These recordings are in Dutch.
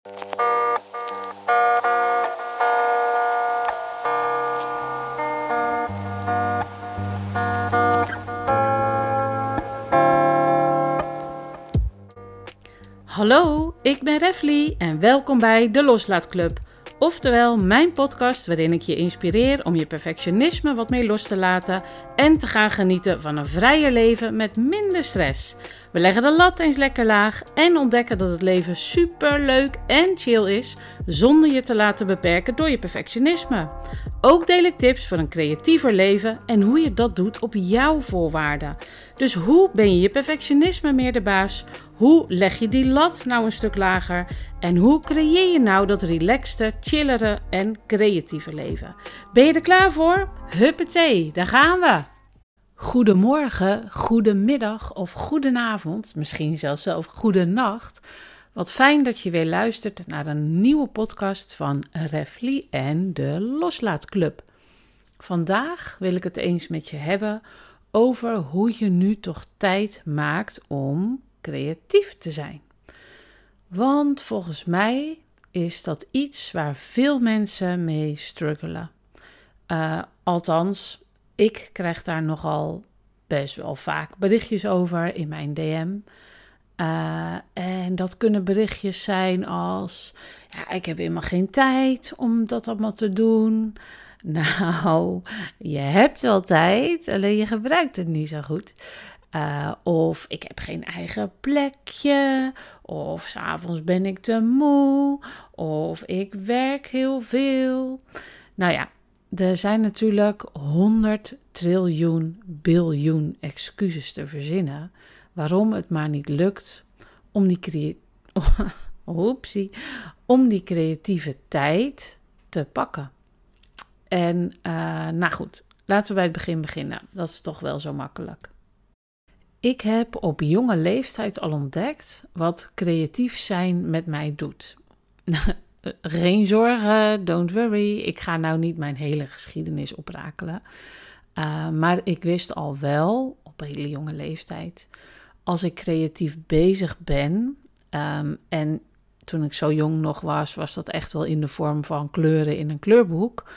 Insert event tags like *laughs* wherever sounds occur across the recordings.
Hallo, ik ben Refly en welkom bij de Loslaatclub. Oftewel mijn podcast waarin ik je inspireer om je perfectionisme wat meer los te laten en te gaan genieten van een vrijer leven met minder stress. We leggen de lat eens lekker laag en ontdekken dat het leven super leuk en chill is zonder je te laten beperken door je perfectionisme. Ook deel ik tips voor een creatiever leven en hoe je dat doet op jouw voorwaarden. Dus hoe ben je je perfectionisme meer de baas? Hoe leg je die lat nou een stuk lager? En hoe creëer je nou dat relaxte, chillere en creatieve leven? Ben je er klaar voor? Huppatee, daar gaan we! Goedemorgen, goedemiddag of goedenavond, misschien zelfs wel goedenacht. Wat fijn dat je weer luistert naar een nieuwe podcast van Refly en de Loslaatclub. Vandaag wil ik het eens met je hebben over hoe je nu toch tijd maakt om creatief te zijn. Want volgens mij is dat iets waar veel mensen mee struggelen. Uh, althans, ik krijg daar nogal best wel vaak berichtjes over in mijn DM. Uh, en dat kunnen berichtjes zijn als: ja, ik heb helemaal geen tijd om dat allemaal te doen. *laughs* Nou, je hebt wel tijd, alleen je gebruikt het niet zo goed. Uh, of ik heb geen eigen plekje. Of s'avonds ben ik te moe. Of ik werk heel veel. Nou ja, er zijn natuurlijk 100 triljoen biljoen excuses te verzinnen waarom het maar niet lukt om die, crea *laughs* om die creatieve tijd te pakken. En uh, nou goed, laten we bij het begin beginnen. Dat is toch wel zo makkelijk. Ik heb op jonge leeftijd al ontdekt wat creatief zijn met mij doet. *laughs* Geen zorgen, don't worry. Ik ga nou niet mijn hele geschiedenis oprakelen. Uh, maar ik wist al wel op hele jonge leeftijd, als ik creatief bezig ben, um, en toen ik zo jong nog was, was dat echt wel in de vorm van kleuren in een kleurboek,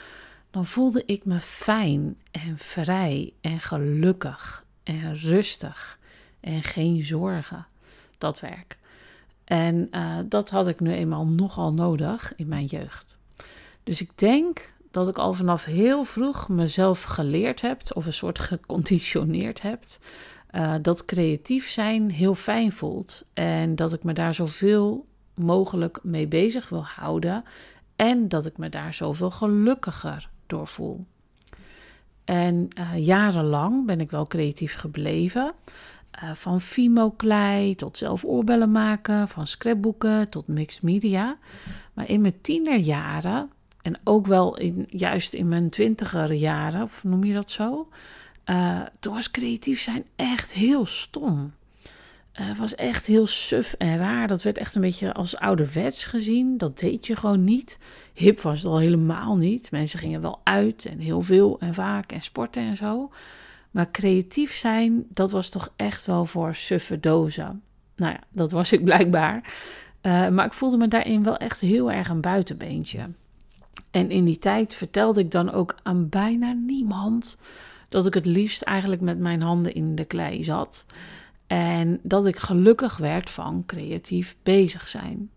dan voelde ik me fijn en vrij en gelukkig en rustig en geen zorgen. Dat werk. En uh, dat had ik nu eenmaal nogal nodig in mijn jeugd. Dus ik denk dat ik al vanaf heel vroeg mezelf geleerd heb, of een soort geconditioneerd heb, uh, dat creatief zijn heel fijn voelt. En dat ik me daar zoveel mogelijk mee bezig wil houden. En dat ik me daar zoveel gelukkiger door voel. En uh, jarenlang ben ik wel creatief gebleven. Uh, van Fimo-klei tot zelf oorbellen maken, van scrapboeken tot mixed media. Maar in mijn tienerjaren, en ook wel in, juist in mijn twintiger jaren, of noem je dat zo? Uh, toen was creatief zijn echt heel stom. Uh, was echt heel suf en raar. Dat werd echt een beetje als ouderwets gezien. Dat deed je gewoon niet. Hip was het al helemaal niet. Mensen gingen wel uit en heel veel en vaak en sporten en zo. Maar creatief zijn, dat was toch echt wel voor suffe dozen. Nou ja, dat was ik blijkbaar. Uh, maar ik voelde me daarin wel echt heel erg een buitenbeentje. En in die tijd vertelde ik dan ook aan bijna niemand dat ik het liefst eigenlijk met mijn handen in de klei zat. En dat ik gelukkig werd van creatief bezig zijn.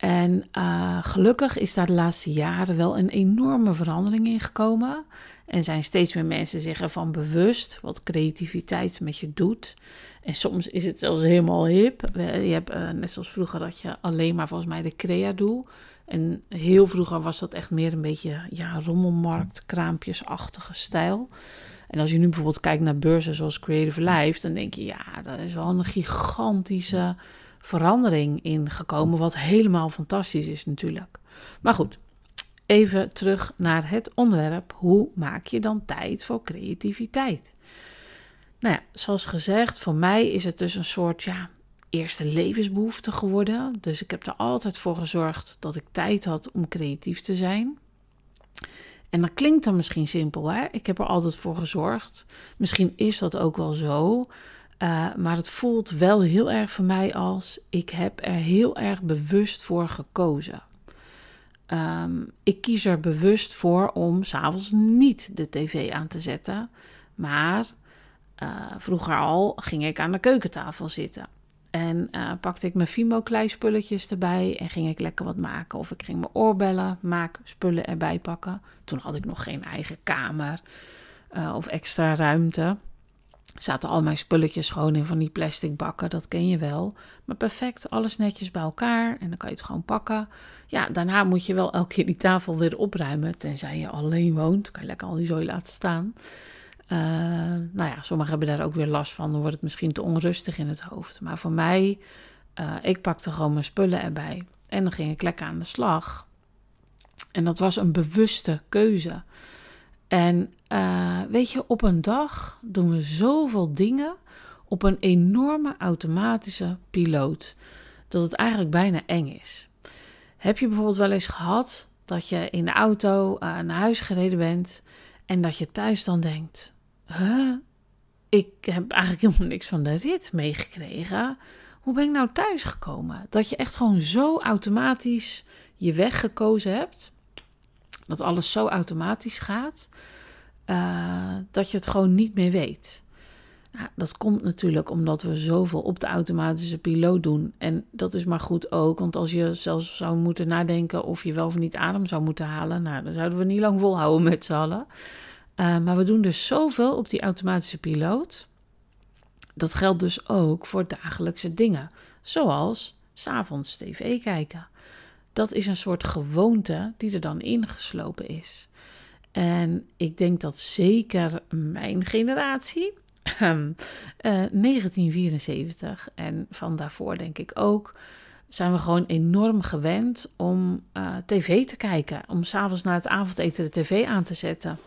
En uh, gelukkig is daar de laatste jaren wel een enorme verandering in gekomen. En zijn steeds meer mensen zich ervan bewust wat creativiteit met je doet. En soms is het zelfs helemaal hip. Je hebt, uh, net zoals vroeger dat je alleen maar volgens mij de crea doet. En heel vroeger was dat echt meer een beetje ja, rommelmarkt, kraampjesachtige stijl. En als je nu bijvoorbeeld kijkt naar beurzen zoals Creative Life, dan denk je, ja, daar is wel een gigantische verandering in gekomen, wat helemaal fantastisch is natuurlijk. Maar goed, even terug naar het onderwerp. Hoe maak je dan tijd voor creativiteit? Nou ja, zoals gezegd, voor mij is het dus een soort ja, eerste levensbehoefte geworden. Dus ik heb er altijd voor gezorgd dat ik tijd had om creatief te zijn. En dat klinkt dan misschien simpel, hè? Ik heb er altijd voor gezorgd. Misschien is dat ook wel zo. Uh, maar het voelt wel heel erg voor mij als ik heb er heel erg bewust voor gekozen. Um, ik kies er bewust voor om s'avonds niet de tv aan te zetten. Maar uh, vroeger al ging ik aan de keukentafel zitten. En uh, pakte ik mijn Fimo spulletjes erbij en ging ik lekker wat maken. Of ik ging mijn oorbellen, maak spullen erbij pakken. Toen had ik nog geen eigen kamer uh, of extra ruimte. Zaten al mijn spulletjes gewoon in van die plastic bakken, dat ken je wel. Maar perfect, alles netjes bij elkaar en dan kan je het gewoon pakken. Ja, daarna moet je wel elke keer die tafel weer opruimen, tenzij je alleen woont. Kan je lekker al die zooi laten staan. Uh, nou ja, sommigen hebben daar ook weer last van. Dan wordt het misschien te onrustig in het hoofd. Maar voor mij, uh, ik pakte gewoon mijn spullen erbij. En dan ging ik lekker aan de slag. En dat was een bewuste keuze. En uh, weet je, op een dag doen we zoveel dingen op een enorme automatische piloot. Dat het eigenlijk bijna eng is. Heb je bijvoorbeeld wel eens gehad dat je in de auto naar huis gereden bent. En dat je thuis dan denkt: ik heb eigenlijk helemaal niks van de rit meegekregen. Hoe ben ik nou thuis gekomen? Dat je echt gewoon zo automatisch je weg gekozen hebt. Dat alles zo automatisch gaat. Uh, dat je het gewoon niet meer weet. Nou, dat komt natuurlijk omdat we zoveel op de automatische piloot doen. En dat is maar goed ook, want als je zelfs zou moeten nadenken of je wel of niet adem zou moeten halen, nou, dan zouden we niet lang volhouden met z'n allen. Uh, maar we doen dus zoveel op die automatische piloot. Dat geldt dus ook voor dagelijkse dingen, zoals s'avonds tv kijken. Dat is een soort gewoonte die er dan ingeslopen is. En ik denk dat zeker mijn generatie, uh, 1974 en van daarvoor denk ik ook, zijn we gewoon enorm gewend om uh, tv te kijken. Om s'avonds na het avondeten de tv aan te zetten.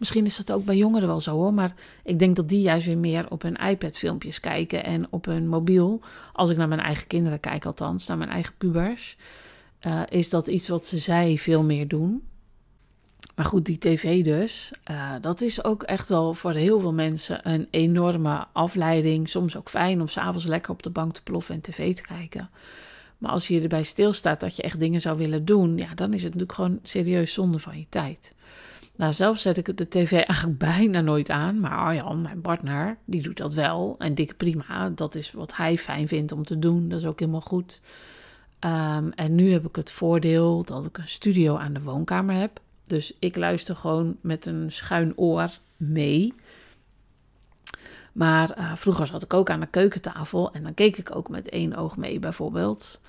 Misschien is dat ook bij jongeren wel zo hoor. Maar ik denk dat die juist weer meer op hun iPad filmpjes kijken en op hun mobiel. Als ik naar mijn eigen kinderen kijk, althans, naar mijn eigen pubers. Uh, is dat iets wat ze zij veel meer doen. Maar goed, die tv dus, uh, dat is ook echt wel voor heel veel mensen een enorme afleiding. Soms ook fijn om s'avonds lekker op de bank te ploffen en tv te kijken. Maar als je erbij stilstaat dat je echt dingen zou willen doen, ja, dan is het natuurlijk gewoon serieus zonde van je tijd. Nou, zelf zet ik de tv eigenlijk *laughs* bijna nooit aan. Maar Arjan, mijn partner, die doet dat wel. En dikke prima. Dat is wat hij fijn vindt om te doen. Dat is ook helemaal goed. Um, en nu heb ik het voordeel dat ik een studio aan de woonkamer heb. Dus ik luister gewoon met een schuin oor mee. Maar uh, vroeger zat ik ook aan de keukentafel en dan keek ik ook met één oog mee, bijvoorbeeld.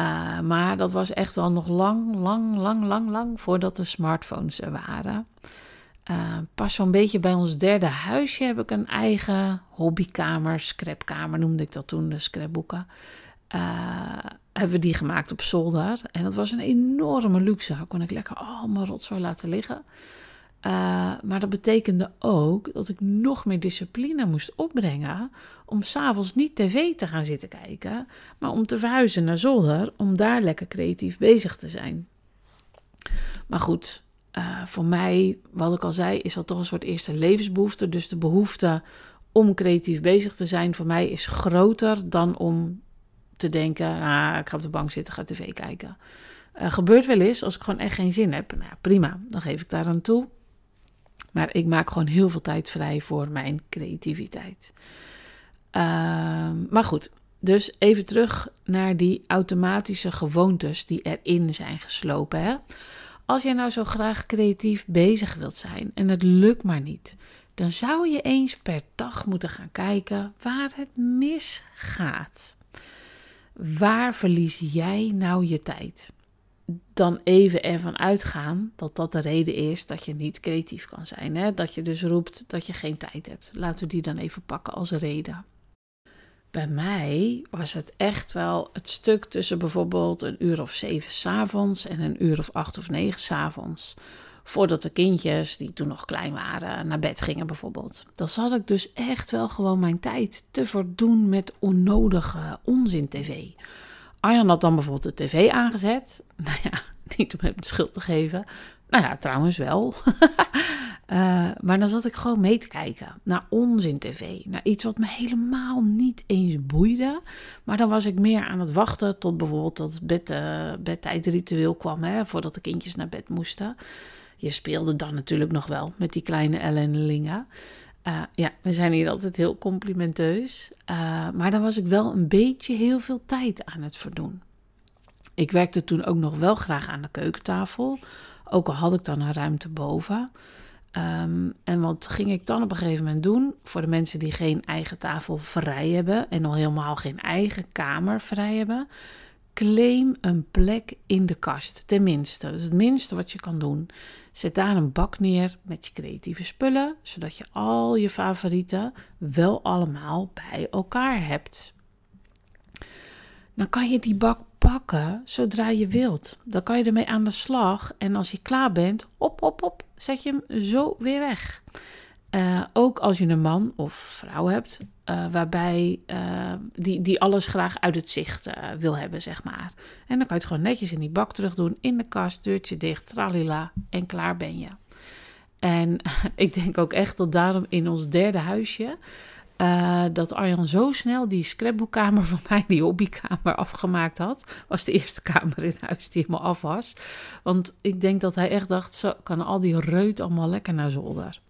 Uh, maar dat was echt wel nog lang, lang, lang, lang, lang voordat de smartphones er waren. Uh, pas zo'n beetje bij ons derde huisje heb ik een eigen hobbykamer, scrapkamer noemde ik dat toen, de scrapboeken. Uh, hebben we die gemaakt op zolder. En dat was een enorme luxe. Daar kon ik lekker allemaal rotzooi laten liggen. Uh, maar dat betekende ook dat ik nog meer discipline moest opbrengen om s'avonds niet tv te gaan zitten kijken, maar om te verhuizen naar zolder om daar lekker creatief bezig te zijn. Maar goed, uh, voor mij, wat ik al zei, is dat toch een soort eerste levensbehoefte. Dus de behoefte om creatief bezig te zijn voor mij is groter dan om te denken, nou, ik ga op de bank zitten, ga tv kijken. Uh, gebeurt wel eens als ik gewoon echt geen zin heb. Nou, prima, dan geef ik daar aan toe. Maar ik maak gewoon heel veel tijd vrij voor mijn creativiteit. Uh, maar goed, dus even terug naar die automatische gewoontes die erin zijn geslopen. Hè? Als jij nou zo graag creatief bezig wilt zijn en het lukt maar niet, dan zou je eens per dag moeten gaan kijken waar het misgaat. Waar verlies jij nou je tijd? Dan even ervan uitgaan dat dat de reden is dat je niet creatief kan zijn. Hè? Dat je dus roept dat je geen tijd hebt. Laten we die dan even pakken als reden. Bij mij was het echt wel het stuk tussen bijvoorbeeld een uur of zeven s'avonds en een uur of acht of negen s'avonds. Voordat de kindjes, die toen nog klein waren, naar bed gingen bijvoorbeeld. Dan zat ik dus echt wel gewoon mijn tijd te verdoen met onnodige onzin-tv. Arjan had dan bijvoorbeeld de tv aangezet. *laughs* Nou ja, niet om hem de schuld te geven. Nou ja, trouwens wel. Uh, *laughs* maar dan zat ik gewoon mee te kijken naar onzin tv. Naar iets wat me helemaal niet eens boeide. Maar dan was ik meer aan het wachten tot bijvoorbeeld dat bed, uh, bedtijdritueel kwam. Hè, voordat de kindjes naar bed moesten. Je speelde dan natuurlijk nog wel met die kleine ellendelingen. Uh, ja, we zijn hier altijd heel complimenteus. maar dan was ik wel een beetje heel veel tijd aan het verdoen. Ik werkte toen ook nog wel graag aan de keukentafel. Ook al had ik dan een ruimte boven. Um, en wat ging ik dan op een gegeven moment doen? Voor de mensen die geen eigen tafel vrij hebben en al helemaal geen eigen kamer vrij hebben, claim een plek in de kast. Tenminste, dat is het minste wat je kan doen. Zet daar een bak neer met je creatieve spullen, zodat je al je favorieten wel allemaal bij elkaar hebt. Dan kan je die bak pakken zodra je wilt. Dan kan je ermee aan de slag. En als je klaar bent, op, op, op, zet je hem zo weer weg. Uh, ook als je een man of vrouw hebt, uh, waarbij uh, die, die alles graag uit het zicht wil hebben, zeg maar. En dan kan je het gewoon netjes in die bak terug doen, in de kast, deurtje dicht, tralila, en klaar ben je. En *laughs* ik denk ook echt dat daarom in ons derde huisje dat Arjan zo snel die scrapbookkamer *laughs* van mij, die hobbykamer, afgemaakt had. Was de eerste kamer in huis die helemaal af was. Want ik denk dat hij echt dacht, zo kan al die reut allemaal lekker naar zolder.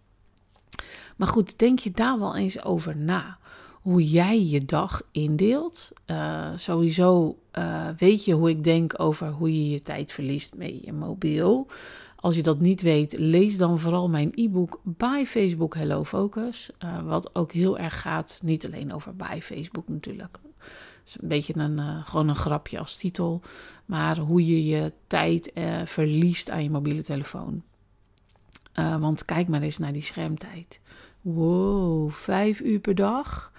Maar goed, denk je daar wel eens over na. Hoe jij je dag indeelt. Uh, sowieso uh, weet je hoe ik denk over hoe je je tijd verliest met je mobiel. Als je dat niet weet, lees dan vooral mijn e-book By Facebook Hello Focus. Uh, wat ook heel erg gaat, niet alleen over By Facebook natuurlijk. Het is een beetje een, gewoon een grapje als titel. Maar hoe je je tijd verliest aan je mobiele telefoon. Want kijk maar eens naar die schermtijd. Wow, vijf uur per dag.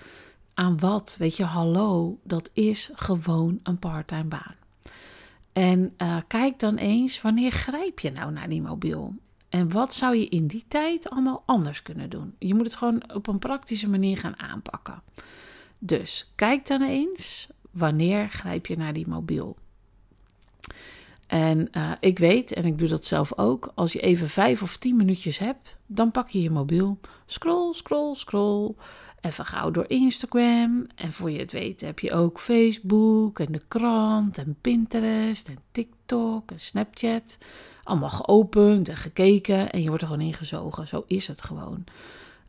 Aan wat? Weet je, hallo, dat is gewoon een parttime baan. En uh, kijk dan eens, wanneer grijp je nou naar die mobiel? En wat zou je in die tijd allemaal anders kunnen doen? Je moet het gewoon op een praktische manier gaan aanpakken. Dus kijk dan eens, wanneer grijp je naar die mobiel? En uh, ik weet, en ik doe dat zelf ook, als je even vijf of tien minuutjes hebt, dan pak je je mobiel, scroll, scroll, scroll even gauw door Instagram. En voor je het weet heb je ook Facebook en de krant en Pinterest en TikTok en Snapchat. Allemaal geopend en gekeken en je wordt er gewoon ingezogen. Zo is het gewoon.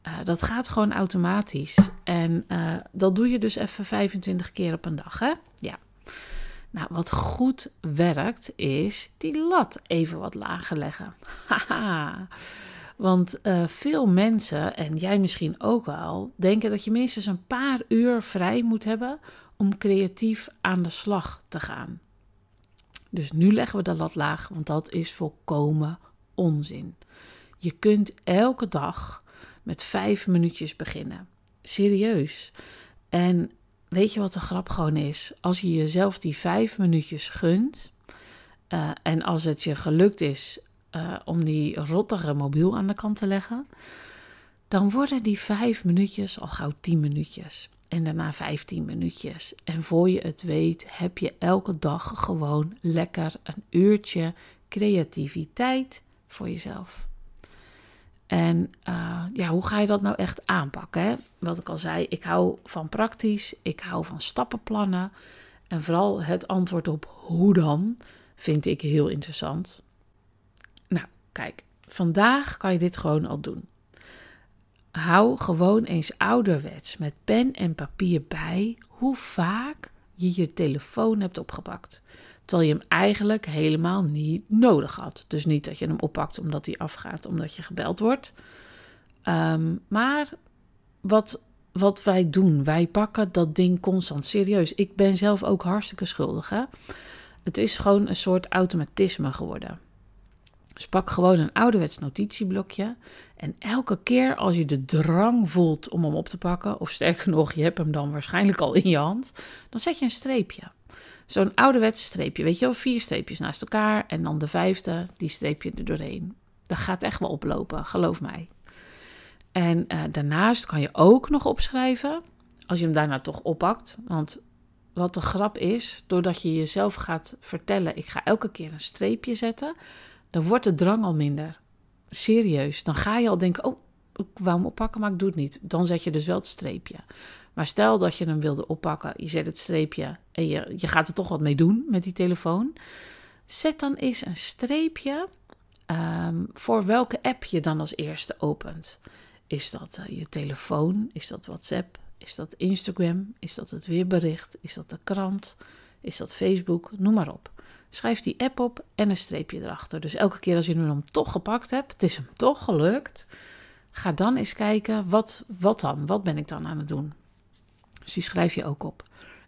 Uh, dat gaat gewoon automatisch. En uh, dat doe je dus even 25 keer op een dag, hè? Ja. Nou, wat goed werkt is die lat even wat lager leggen. *laughs* Haha. Want uh, veel mensen, en jij misschien ook wel, denken dat je minstens een paar uur vrij moet hebben om creatief aan de slag te gaan. Dus nu leggen we de lat laag, want dat is volkomen onzin. Je kunt elke dag met vijf minuutjes beginnen. Serieus. En weet je wat de grap gewoon is? Als je jezelf die vijf minuutjes gunt. Uh, en als het je gelukt is uh, om die rottige mobiel aan de kant te leggen, dan worden die vijf minuutjes al gauw tien minuutjes. En daarna 15 minuutjes. En voor je het weet, heb je elke dag gewoon lekker een uurtje creativiteit voor jezelf. En uh, ja, hoe ga je dat nou echt aanpakken? Hè? Wat ik al zei, ik hou van praktisch, ik hou van stappenplannen. En vooral het antwoord op hoe dan vind ik heel interessant. Kijk, vandaag kan je dit gewoon al doen. Hou gewoon eens ouderwets met pen en papier bij hoe vaak je je telefoon hebt opgepakt. Terwijl je hem eigenlijk helemaal niet nodig had. Dus niet dat je hem oppakt omdat hij afgaat, omdat je gebeld wordt. Um, maar wat, wat wij doen, wij pakken dat ding constant serieus. Ik ben zelf ook hartstikke schuldig. Hè? Het is gewoon een soort automatisme geworden. Dus pak gewoon een ouderwets notitieblokje. En elke keer als je de drang voelt om hem op te pakken, of sterker nog, je hebt hem dan waarschijnlijk al in je hand, dan zet je een streepje. Zo'n ouderwets streepje, weet je wel, vier streepjes naast elkaar en dan de vijfde, die streep je er doorheen. Dat gaat echt wel oplopen, geloof mij. En uh, daarnaast kan je ook nog opschrijven, als je hem daarna toch oppakt, want wat de grap is, doordat je jezelf gaat vertellen, ik ga elke keer een streepje zetten, dan wordt de drang al minder. serieus. Dan ga je al denken, oh, ik wou hem oppakken, maar ik doe het niet. Dan zet je dus wel het streepje. Maar stel dat je hem wilde oppakken, je zet het streepje en je, je gaat er toch wat mee doen met die telefoon. Zet dan eens een streepje ehm, voor welke app je dan als eerste opent. Is dat eh, je telefoon? Is dat WhatsApp? Is dat Instagram? Is dat het weerbericht? Is dat de krant? Is dat Facebook? Noem maar op. Schrijf die app op en een streepje erachter. Dus elke keer als je hem toch gepakt hebt, het is hem toch gelukt. Ga dan eens kijken, wat, wat dan? Wat ben ik dan aan het doen? Dus die schrijf je ook op.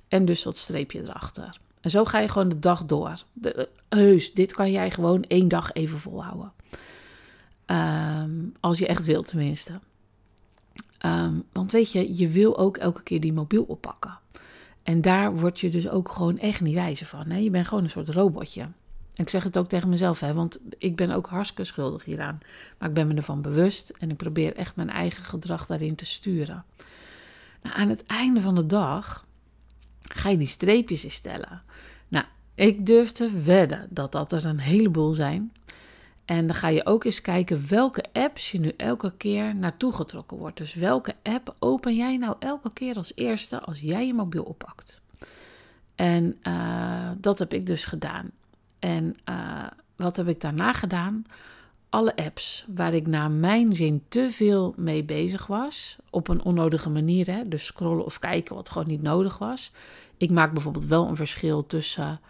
En dus dat streepje erachter. En zo ga je gewoon de dag door. De, heus, dit kan jij gewoon één dag even volhouden. Um, als je echt wilt, tenminste. Um, want weet je, je wil ook elke keer die mobiel oppakken. En daar word je dus ook gewoon echt niet wijzer van. Hè? Je bent gewoon een soort robotje. En ik zeg het ook tegen mezelf, hè, want ik ben ook hartstikke schuldig hieraan. Maar ik ben me ervan bewust en ik probeer echt mijn eigen gedrag daarin te sturen. Nou, aan het einde van de dag ga je die streepjes eens stellen. Nou, ik durf te wedden dat dat er een heleboel zijn. En dan ga je ook eens kijken welke apps je nu elke keer naartoe getrokken wordt. Dus welke app open jij nou elke keer als eerste als jij je mobiel oppakt? En uh, dat heb ik dus gedaan. En uh, wat heb ik daarna gedaan? Alle apps waar ik naar mijn zin te veel mee bezig was, op een onnodige manier, hè, dus scrollen of kijken wat gewoon niet nodig was. Ik maak bijvoorbeeld wel een verschil tussen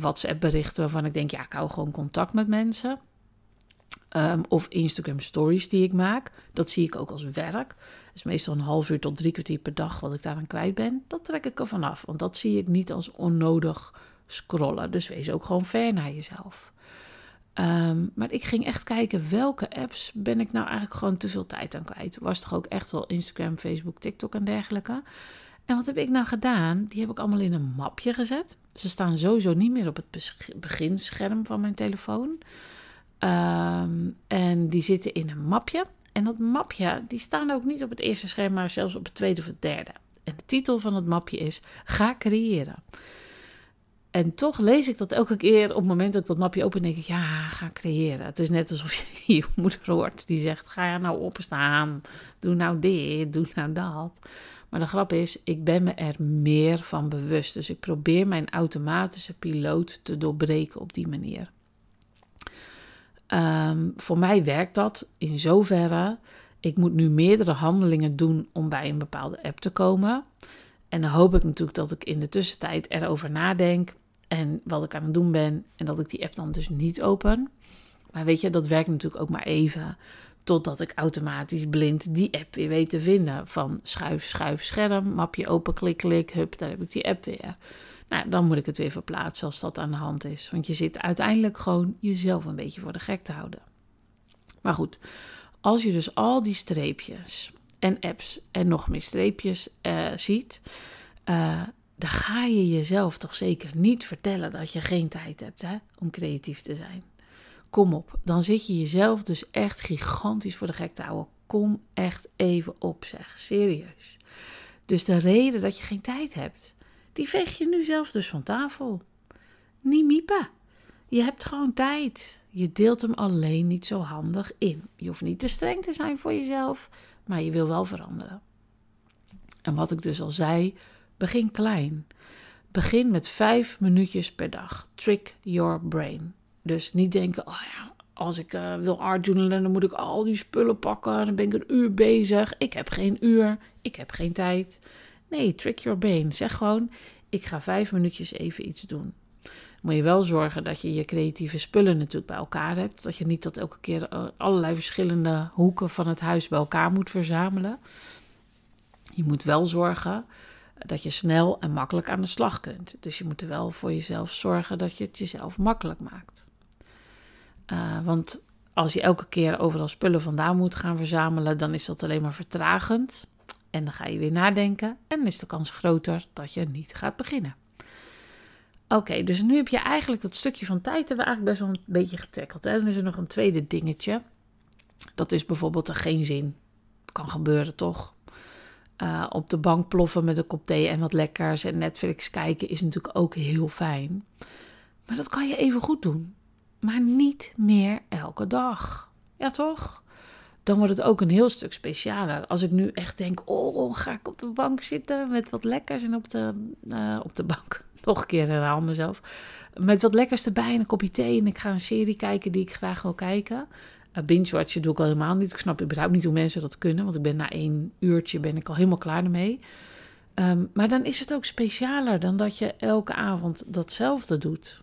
WhatsApp-berichten waarvan ik denk, ja, ik hou gewoon contact met mensen. Um, of Instagram stories die ik maak. Dat zie ik ook als werk. Dus meestal een half uur tot drie kwartier per dag wat ik daaraan kwijt ben. Dat trek ik er vanaf. Want dat zie ik niet als onnodig scrollen. Dus wees ook gewoon ver naar jezelf. Um, maar ik ging echt kijken welke apps ben ik nou eigenlijk gewoon te veel tijd aan kwijt. Was toch ook echt wel Instagram, Facebook, TikTok en dergelijke. En wat heb ik nou gedaan? Die heb ik allemaal in een mapje gezet. Ze staan sowieso niet meer op het beginscherm van mijn telefoon. Um, en die zitten in een mapje. En dat mapje, die staan ook niet op het eerste scherm, maar zelfs op het tweede of het derde. En de titel van het mapje is Ga creëren. En toch lees ik dat elke keer op het moment dat ik dat mapje open, denk ik, ja, ga creëren. Het is net alsof je *laughs* je moeder hoort die zegt, ga nou opstaan, doe nou dit, doe nou dat. Maar de grap is, ik ben me er meer van bewust. Dus ik probeer mijn automatische piloot te doorbreken op die manier. Um, voor mij werkt dat in zoverre. Ik moet nu meerdere handelingen doen om bij een bepaalde app te komen. En dan hoop ik natuurlijk dat ik in de tussentijd erover nadenk en wat ik aan het doen ben en dat ik die app dan dus niet open. Maar weet je, dat werkt natuurlijk ook maar even. Totdat ik automatisch blind die app weer weet te vinden. Van schuif, schuif, scherm, mapje open, klik, klik, hup, daar heb ik die app weer. Nou, dan moet ik het weer verplaatsen als dat aan de hand is. Want je zit uiteindelijk gewoon jezelf een beetje voor de gek te houden. Maar goed, als je dus al die streepjes en apps en nog meer streepjes uh, ziet, uh, dan ga je jezelf toch zeker niet vertellen dat je geen tijd hebt hè, om creatief te zijn. Kom op, dan zit je jezelf dus echt gigantisch voor de gek te houden. Kom echt even op, zeg, serieus. Dus de reden dat je geen tijd hebt, die veeg je nu zelf dus van tafel. Niet miepen. Je hebt gewoon tijd. Je deelt hem alleen niet zo handig in. Je hoeft niet te streng te zijn voor jezelf, maar je wil wel veranderen. En wat ik dus al zei, begin klein. Begin met vijf minuutjes per dag. Trick your brain. Dus niet denken, oh ja, als ik uh, wil artjournalen, dan moet ik al die spullen pakken. Dan ben ik een uur bezig. Ik heb geen uur. Ik heb geen tijd. Nee, trick your brain. Zeg gewoon, ik ga vijf minuutjes even iets doen. Moet je wel zorgen dat je je creatieve spullen natuurlijk bij elkaar hebt. Dat je niet dat elke keer eh, allerlei verschillende hoeken van het huis bij elkaar moet verzamelen. Je moet wel zorgen dat je snel en makkelijk aan de slag kunt. Dus je moet er wel voor jezelf zorgen dat je het jezelf makkelijk maakt. Uh, want als je elke keer overal spullen vandaan moet gaan verzamelen, dan is dat alleen maar vertragend. En dan ga je weer nadenken en is de kans groter dat je niet gaat beginnen. Oké, dus nu heb je eigenlijk dat stukje van tijd hebben we eigenlijk best wel een beetje getackeld. Hè? Dan is er nog een tweede dingetje. Dat is bijvoorbeeld er geen zin. Kan gebeuren toch? Uh, op de bank ploffen met een kop thee en wat lekkers en Netflix kijken is natuurlijk ook heel fijn. Maar dat kan je even goed doen. Maar niet meer elke dag. Ja, toch? Dan wordt het ook een heel stuk specialer. Als ik nu echt denk, oh, ga ik op de bank zitten met wat lekkers en op de, uh, op de bank, *laughs* nog een keer herhaal mezelf, met wat lekkers erbij en een kopje thee en ik ga een serie kijken die ik graag wil kijken. Binge-watchen doe ik al helemaal niet. Ik snap überhaupt niet hoe mensen dat kunnen, want ik ben na één uurtje ben ik al helemaal klaar ermee. Um, maar dan is het ook specialer dan dat je elke avond datzelfde doet.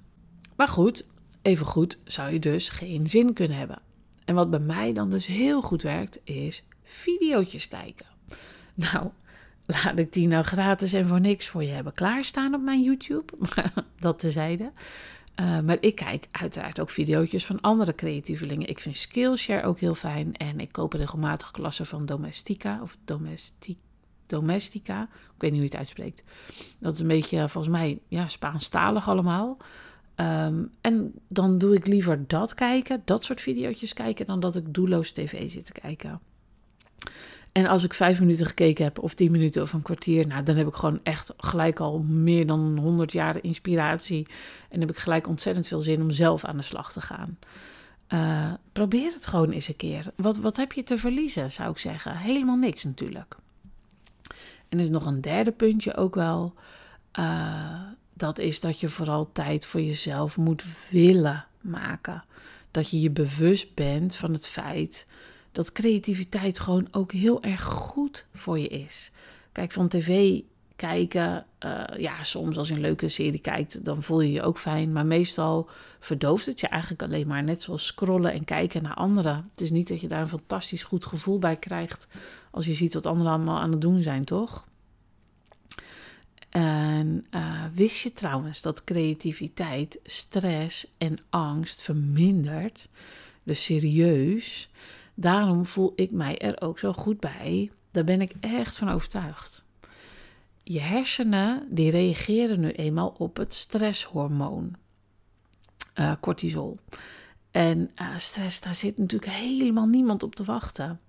Maar goed, even goed zou je dus geen zin kunnen hebben. En wat bij mij dan dus heel goed werkt, is videootjes kijken. *laughs* Nou, laat ik die nou gratis en voor niks voor je hebben klaarstaan op mijn YouTube. *laughs* dat tezijde. Uh, maar ik kijk uiteraard ook videootjes van andere creatievelingen. Ik vind Skillshare ook heel fijn. En ik koop regelmatig klassen van Domestika of Domestic, Domestica. Ik weet niet hoe je het uitspreekt. Dat is een beetje, volgens mij, ja, Spaanstalig allemaal. Um, en dan doe ik liever dat kijken, dat soort video's kijken, dan dat ik doelloos tv zit te kijken. En als ik vijf minuten gekeken heb, of tien minuten of een kwartier, nou, dan heb ik gewoon echt gelijk al meer dan 100 jaar inspiratie. En heb ik gelijk ontzettend veel zin om zelf aan de slag te gaan. Uh, probeer het gewoon eens een keer. Wat, wat heb je te verliezen, zou ik zeggen? Helemaal niks natuurlijk. En er is nog een derde puntje ook wel. Uh, dat is dat je vooral tijd voor jezelf moet willen maken. Dat je je bewust bent van het feit dat creativiteit gewoon ook heel erg goed voor je is. Kijk, van tv kijken, uh, ja, soms als je een leuke serie kijkt, dan voel je je ook fijn. Maar meestal verdooft het je eigenlijk alleen maar. Net zoals scrollen en kijken naar anderen. Het is niet dat je daar een fantastisch goed gevoel bij krijgt als je ziet wat anderen allemaal aan het doen zijn, toch? En uh, wist je trouwens dat creativiteit stress en angst vermindert? Dus serieus. Daarom voel ik mij er ook zo goed bij. Daar ben ik echt van overtuigd. Je hersenen die reageren nu eenmaal op het stresshormoon, uh, cortisol. En uh, stress, daar zit natuurlijk helemaal niemand op te wachten.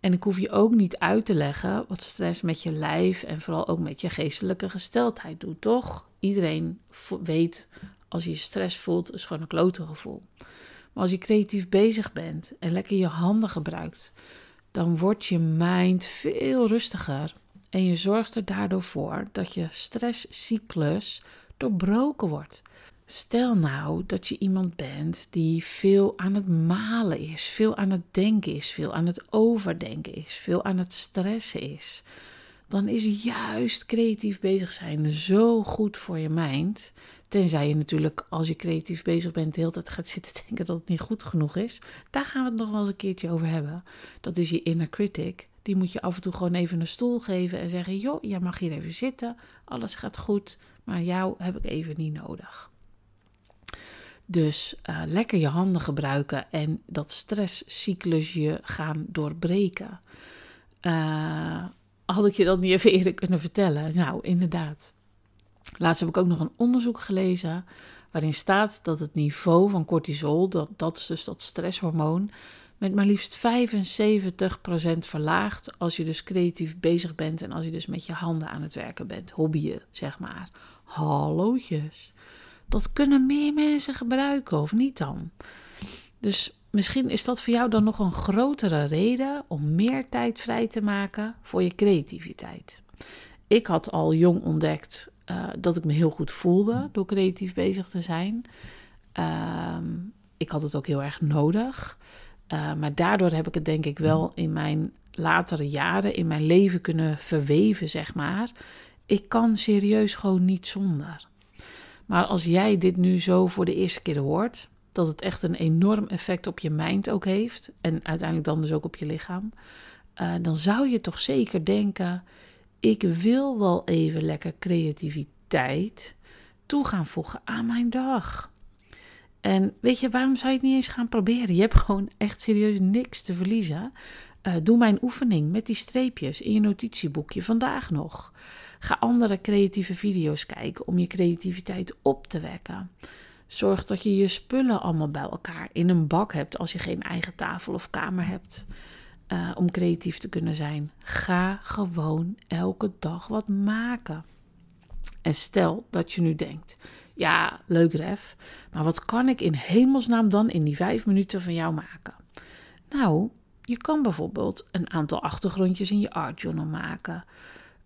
En ik hoef je ook niet uit te leggen wat stress met je lijf en vooral ook met je geestelijke gesteldheid doet, toch? Iedereen weet als je stress voelt, is gewoon een klote gevoel. Maar als je creatief bezig bent en lekker je handen gebruikt, dan wordt je mind veel rustiger. En je zorgt er daardoor voor dat je stresscyclus doorbroken wordt. Stel nou dat je iemand bent die veel aan het malen is, veel aan het denken is, veel aan het overdenken is, veel aan het stressen is. Dan is juist creatief bezig zijn zo goed voor je mind. Tenzij je natuurlijk, als je creatief bezig bent, de hele tijd gaat zitten *laughs* denken dat het niet goed genoeg is. Daar gaan we het nog wel eens een keertje over hebben. Dat is je inner critic. Die moet je af en toe gewoon even een stoel geven en zeggen: Joh, jij mag hier even zitten. Alles gaat goed, maar jou heb ik even niet nodig. Dus uh, lekker je handen gebruiken en dat stresscyclusje gaan doorbreken. Uh, had ik je dat niet even eerder kunnen vertellen? Nou, inderdaad. Laatst heb ik ook nog een onderzoek gelezen waarin staat dat het niveau van cortisol, dat, dat is dus dat stresshormoon, met maar liefst 75% verlaagt als je dus creatief bezig bent en als je dus met je handen aan het werken bent, hobbyen, zeg maar. Hallootjes. Dat kunnen meer mensen gebruiken, of niet dan? Dus misschien is dat voor jou dan nog een grotere reden om meer tijd vrij te maken voor je creativiteit. Ik had al jong ontdekt uh, dat ik me heel goed voelde door creatief bezig te zijn. Uh, ik had het ook heel erg nodig. Uh, maar daardoor heb ik het denk ik wel in mijn latere jaren in mijn leven kunnen verweven, zeg maar. Ik kan serieus gewoon niet zonder. Maar als jij dit nu zo voor de eerste keer hoort, dat het echt een enorm effect op je mind ook heeft, en uiteindelijk dan dus ook op je lichaam, uh, dan zou je toch zeker denken: ik wil wel even lekker creativiteit toe gaan voegen aan mijn dag. En weet je, waarom zou je het niet eens gaan proberen? Je hebt gewoon echt serieus niks te verliezen. Uh, doe mijn oefening met die streepjes in je notitieboekje vandaag nog. Ga andere creatieve video's kijken om je creativiteit op te wekken. Zorg dat je je spullen allemaal bij elkaar in een bak hebt als je geen eigen tafel of kamer hebt. Uh, om creatief te kunnen zijn. Ga gewoon elke dag wat maken. En stel dat je nu denkt: ja, leuk ref, maar wat kan ik in hemelsnaam dan in die vijf minuten van jou maken? Nou, je kan bijvoorbeeld een aantal achtergrondjes in je art journal maken.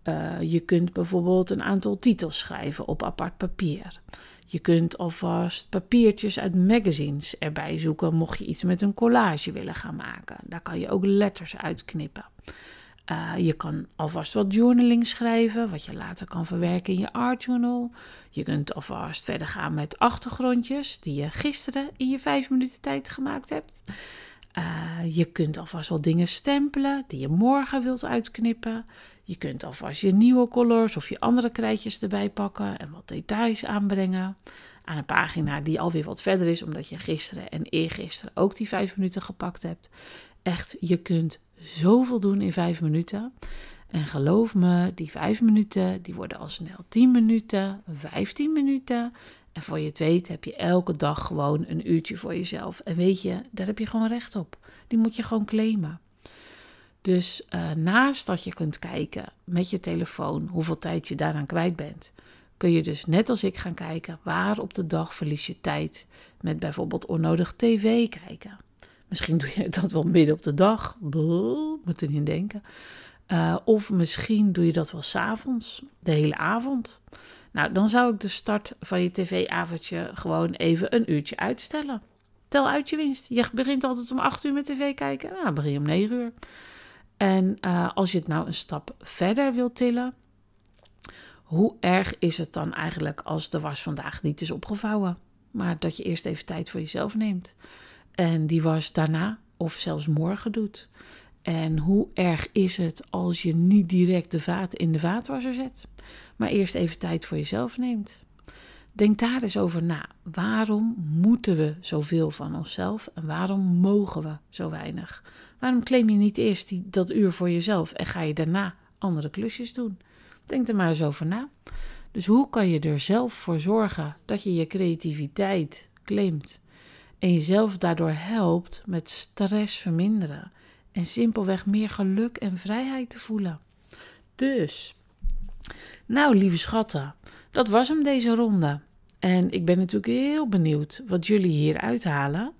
Uh, je kunt bijvoorbeeld een aantal titels schrijven op apart papier. Je kunt alvast papiertjes uit magazines erbij zoeken, mocht je iets met een collage willen gaan maken. Daar kan je ook letters uitknippen. Uh, je kan alvast wat journaling schrijven, wat je later kan verwerken in je art journal. Je kunt alvast verder gaan met achtergrondjes die je gisteren in je vijf minuten tijd gemaakt hebt. Uh, je kunt alvast wat dingen stempelen die je morgen wilt uitknippen. Je kunt alvast je nieuwe colors of je andere krijtjes erbij pakken en wat details aanbrengen. Aan een pagina die alweer wat verder is, omdat je gisteren en eergisteren ook die vijf minuten gepakt hebt. Echt, je kunt zoveel doen in vijf minuten. En geloof me, die vijf minuten, die worden al snel 10 minuten, 15 minuten. En voor je het weet heb je elke dag gewoon een uurtje voor jezelf. En weet je, daar heb je gewoon recht op. Die moet je gewoon claimen. Dus uh, naast dat je kunt kijken met je telefoon hoeveel tijd je daaraan kwijt bent, kun je dus net als ik gaan kijken waar op de dag verlies je tijd met bijvoorbeeld onnodig tv kijken. Misschien doe je dat wel midden op de dag, Bluh, moet er niet denken. Uh, of misschien doe je dat wel s'avonds, de hele avond. Nou, dan zou ik de start van je tv-avondje gewoon even een uurtje uitstellen. Tel uit je winst. Je begint altijd om 8 uur met tv kijken. Nou, begin je om 9 uur. En uh, als je het nou een stap verder wilt tillen, hoe erg is het dan eigenlijk als de was vandaag niet is opgevouwen? Maar dat je eerst even tijd voor jezelf neemt. En die was daarna of zelfs morgen doet. En hoe erg is het als je niet direct de vaat in de vaatwasser zet, maar eerst even tijd voor jezelf neemt? Denk daar eens over na. Waarom moeten we zoveel van onszelf en waarom mogen we zo weinig? Waarom claim je niet eerst die, dat uur voor jezelf en ga je daarna andere klusjes doen? Denk er maar eens over na. Dus hoe kan je er zelf voor zorgen dat je je creativiteit claimt en jezelf daardoor helpt met stress verminderen en simpelweg meer geluk en vrijheid te voelen? Dus, nou lieve schatten, dat was hem deze ronde. En ik ben natuurlijk heel benieuwd wat jullie hier uithalen.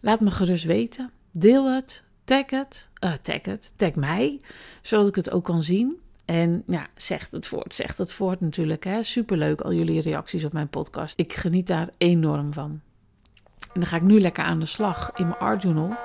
Laat me gerust weten. Deel het, tag het, uh, tag het, tag mij, zodat ik het ook kan zien. En ja, zegt het voort, zegt het voort natuurlijk. Hè? Superleuk al jullie reacties op mijn podcast. Ik geniet daar enorm van. En dan ga ik nu lekker aan de slag in mijn journal.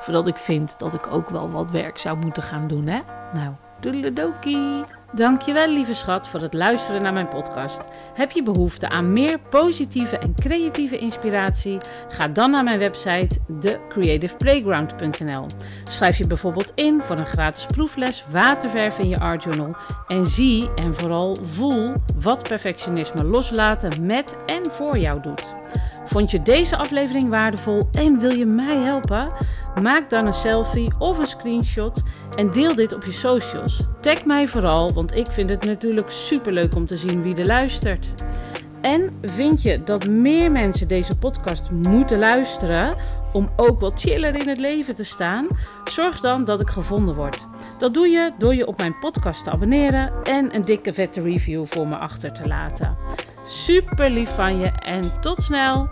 Voordat ik vind dat ik ook wel wat werk zou moeten gaan doen. Hè? Nou, doedeledokie. Dankjewel lieve schat voor het luisteren naar mijn podcast. Heb je behoefte aan meer positieve en creatieve inspiratie? Ga dan naar mijn website thecreativeplayground.nl. Schrijf je bijvoorbeeld in voor een gratis proefles waterverf in je art journal en zie en vooral voel wat perfectionisme loslaten met en voor jou doet. Vond je deze aflevering waardevol en wil je mij helpen? Maak dan een selfie of een screenshot en deel dit op je socials. Tag mij vooral, want ik vind het natuurlijk superleuk om te zien wie er luistert. En vind je dat meer mensen deze podcast moeten luisteren om ook wat chiller in het leven te staan? Zorg dan dat ik gevonden word. Dat doe je door je op mijn podcast te abonneren en een dikke vette review voor me achter te laten. Super lief van je en tot snel!